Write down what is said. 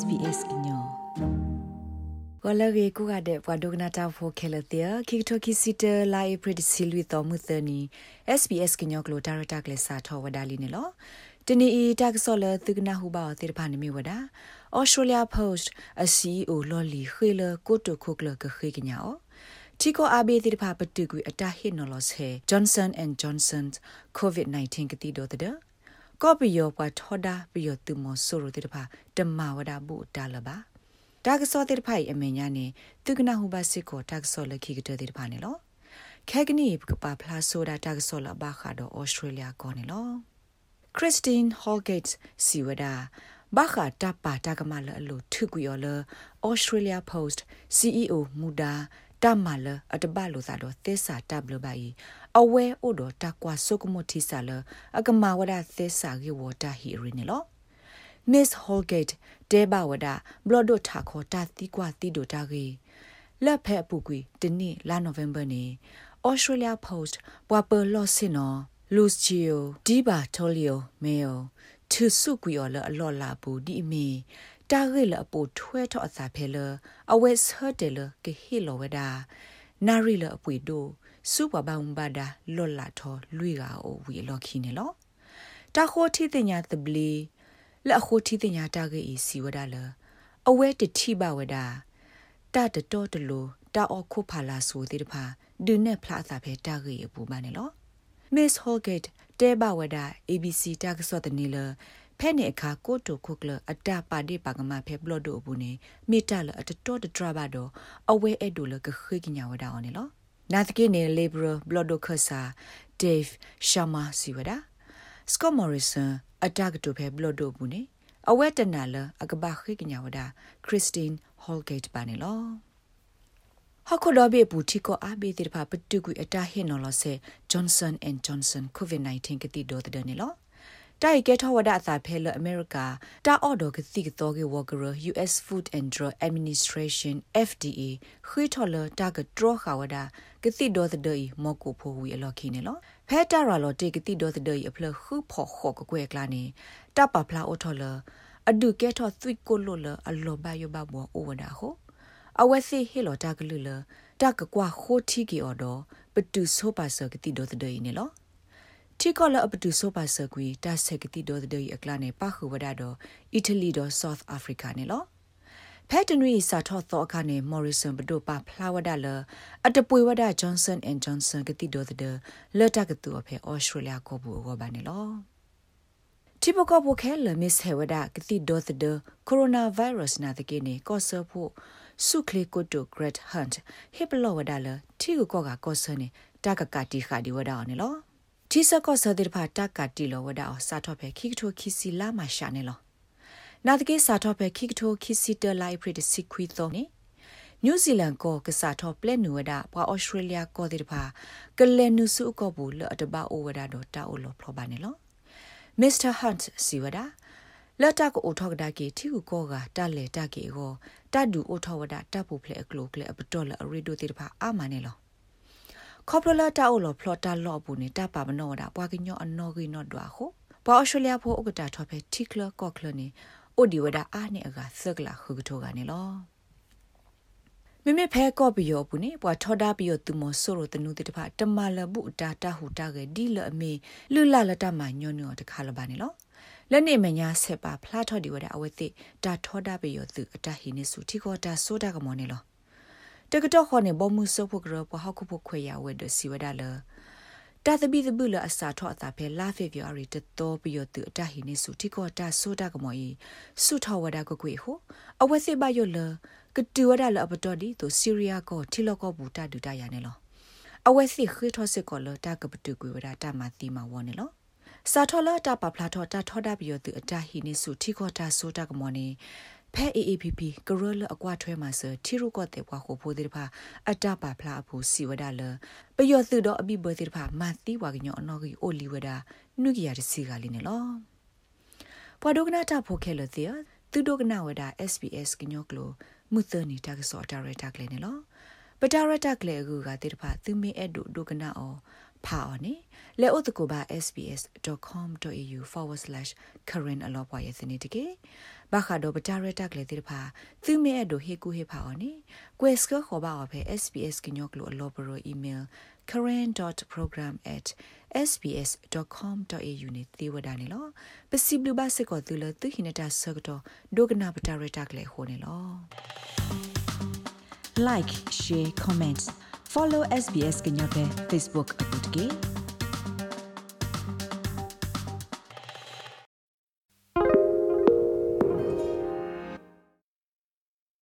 SBS ကညောကလရေကူကတဲ့ဘွာဒိုဂနာတာဖိုခဲလတဲ့ခိကတိုကီစီတလာအပရဒစီလူတော်မူသနီ SBS ကညောကလိုတာရတာကလေးစာထောဝဒါလီနေလောတနီအီတက်ဆောလသုကနာဟူပါတေဖာနေမီဝဒါ Australia Post အစီအိုလော်လီခေလကိုတိုခုကလကခေကညာအောချီကိုအဘေတိဖာပတူကွေအတာဟစ်နော်လောဆေ Johnson and Johnson COVID-19 ကတိတော့တဲ့ ကောပီယောပွားထောဒါပီယောတူမဆိုရိုတေတဖာတမဝဒဘူးတာလပါဒါကစောတေတဖိုင်အမေညာနေသူကနာဟုပါစစ်ကိုဒါကစောလခိကတေတဖာနေလောခဲကနီပကပါဖလာဆိုတာဒါကစောလဘာခါတော့ဩစတြေးလျကောနေလောခရစ်စတင်ဟောလ်ဂိတ်စီဝဒါဘာခါတပါတကမလအလိုထုကွေော်လဩစတြေးလျပို့စ် CEO မူဒါတမလအတဘလိုသာတော့သစ္စာတဘလပါဤ အဝဲအိုတော့တကွာဆုကမတိဆာလအကမဝဒသစ္စာကေဝတာဟီရင်းနော် Miss Holgate တဲဘဝဒဘလဒိုထာခေါ်တာတိကွာတိဒိုတာကေလက်ဖက်ပူကွေတနေ့လာနိုဝင်ဘာနေ Australia Post ပွာပလော့စင်နော် Lucio Di Bartolio Mayo သူစုကွေော်လအလော်လာဘူးဒီအမီတာရဲလအပိုထွဲထော့အစာဖဲလအဝဲဆတ်တယ်လကဟီလောဝဒါ နာရီလအပွေတို့စုပပန်ဘာဒါလော်လာထောလွေကအိုဝီလော်ခီနေလောတာခိုတီတင်ညာတဘလီလက်ခိုတီတင်ညာတာကေအီစီဝဒါလအဝဲတတိဘဝဒါတာတတော်တလူတာအော်ခုဖာလာဆိုတဲ့တဖာဒုနဲ့ဖလာစာဖဲတာကေအပူမနေလော Miss Holgate တဲဘဝဒါ ABC တာကစောတနေလ ဖဲ့နေအခါကိုတိုခုကလအတာပါဒီပါကမဖဲဘလော့ဒိုဘူးနေမိတလအတတော်တဒရဘတော့အဝဲအဲ့ဒိုလကခိကညာဝဒါအောင်နေလောနာတကိနေ liberal blood khasa dave sharma siwada scott morrison attack to phe blood do bu ne အဝဲတနာလအကဘာခိကညာဝဒါ christine holgate ပါနေလောဟခုဒဘေပူတီကိုအဘေတိဖာပတုကွေအတာဟင်နော်လဆေ Johnson and Johnson COVID-19 ကတိဒေါ်တဲ့နေလော တိုက်ကဲထဝဒအစာဖဲလအမေရိကတာအော်ဒိုကတိကတော့ကေဝဂရ US Food and Drug Administration FDA ခွေထော်လတာကဒရခဝဒကတိဒေါ်တဲ့မောကိုဖိုဝီအလော်ခင်းနေလောဖဲတာရလော်တေကတိဒေါ်တဲ့အဖလခုဖော်ခော့ကွဲကလာနေတပပလာအော်ထော်လအဒုကဲထော်သွိကိုလိုလအလောဘယဘဘောအိုဝဒါဟိုအဝစီဟီလောတာကလူလတာကကွာခိုတီကီအော်ဒိုပတူဆိုပါဆကတိဒေါ်တဲ့နေလော တီကောလအပတူဆိုပါဆကွီတာဆက်ကတိဒေါ်ဒေအကလာနေပါခုဝဒါတော့အီတလီတော့ South Africa နေလောဖက်တနွေစာထော့သောအခါနေ Morrison ဘဒိုပါဖလာဝဒါလအတပွေဝဒါ Johnson and Johnson ကတိဒေါ်တဲ့လတ်တကတူအဖေ Australia ကိုဘူဝဘာနေလောတိပကဘခဲလမစ်ဟေဝဒါကတိဒေါ်တဲ့ coronavirus နာတကိနေကောဆဖို့စုခလေကိုတို Great Hunt ဟိပလောဝဒါလတီကိုကောကကောဆနေတကကတိခါဒီဝဒါနေလော တီစကောဆဒိဖာတက်ကတီလောဝဒါစာတော့ဖဲခိကထိုခိစီလာမရှာနေလောနာတကေစာတော့ဖဲခိကထိုခိစီတလိုက်ပရစ်စီခွီသောနေနယူးဇီလန်ကိုကစားတော့ပလက်နူဝဒါပွာဩစတြေးလျကိုဒီတဖာကလဲနုစုကောဘူးလအတဘာအိုဝဒါတော့တာအိုလောဖလောပါနေလောမစ္စတာဟန့်စီဝဒါလတ်တကိုအိုထောက်ဒါကေတီကိုကောကတလဲတကေကိုတတ်ဒူအိုထောဝဒါတပ်ဖို့ဖလဲအကလိုကလဲအပတော်လအရီဒိုတိတဖာအာမနေလော ခေါပလလာတာအိုလောဖလော်တာလော့ဘူးနေတာပါမနောတာပွားကညောအနော်ကိနော့ဒွာဟုပွာအော်စတြေးလျဖို့ဥကတာထော်ဖဲတီကလကော့ကလနေအိုဒီဝဒါအာနေအကသကလာခုကထိုကနေလောမိမိဖဲကော့ပြီးရောဘူးနေပွာထော်တာပြီးရောသူမဆိုရိုတနုတိတဖာတမလဘူးအတာတဟူတာကဒီလအမေလူလလတမညွညွတခါလပါနေလောလက်နေမညာဆက်ပါဖလားထော်ဒီဝဒအဝဲတိတာထော်တာပြီးရောသူအတဟိနေစုတီကောတာဆိုတာကမောနေလော တကတော့ခေါနေဘောမှုဆုပ်ဖို့ကရပဟခုဖို့ခွေရဝဲဒစီဝဒါလတာတပိတပုလအစာထော့အတာဖဲလာဖေဗီယရီတတော်ပြီးရသူအတဟိနေစုတိကောတာဆိုတာကမောဤစုထောဝဒါကကွေဟုအဝဲစစ်ပါယလကတူဝဒါလအပတော်ဒီသူစီရီယာကိုထီလောကောဘူတာဒူတာရနေလောအဝဲစစ်ခေထောစစ်ကောလတာကပတူကွေဝဒါတာမတိမဝနေလောစာထောလာတာပပလာထောတာထောတာပြီးရသူအတဟိနေစုတိကောတာဆိုတာကမောနေ ဖဲ AAPP ကရလအကွာထွဲမှာစတီရုကောတဲ့ဘွားကိုဖိုးတဲ့ဖာအတပါဖလာဖို့စီဝဒလပယောသူတော့အပိဘတဲ့ဖာမတိဝါကညောအနော်ကြီးအိုလီဝဒနုကရတစီကလေးနေလောဘွာဒုကနာတာဖိုခဲလတဲ့သူဒုကနာဝဒ SBS ကညောကလိုမုသနီတာကစောတာရတာကလေးနေလောပတာရတာကလေးကူကတဲ့ဖာသူမေအဲ့ဒုဒုကနာအောဖာအော်နေလဲဥတကိုပါ sbs.com.au/current အလောပွားရဲ့စနေတကေ ဘာခါတော့ပတာရတက်လေတိဖာသူမဲအဒိုဟေကူဟေဖာအော်နိ quest ခေါ်ပါအဖေ sbs ကညောကလိုအလောဘရို email current.program@sbs.com.au နေသေဝဒနေလောပစီဘလူဘစကောတူလသူခိနတာဆကတော့ဒိုကနာပတာရတက်လေဟိုနေလော like share comment follow sbs ကညောပဲ facebook အပုတ်ကေ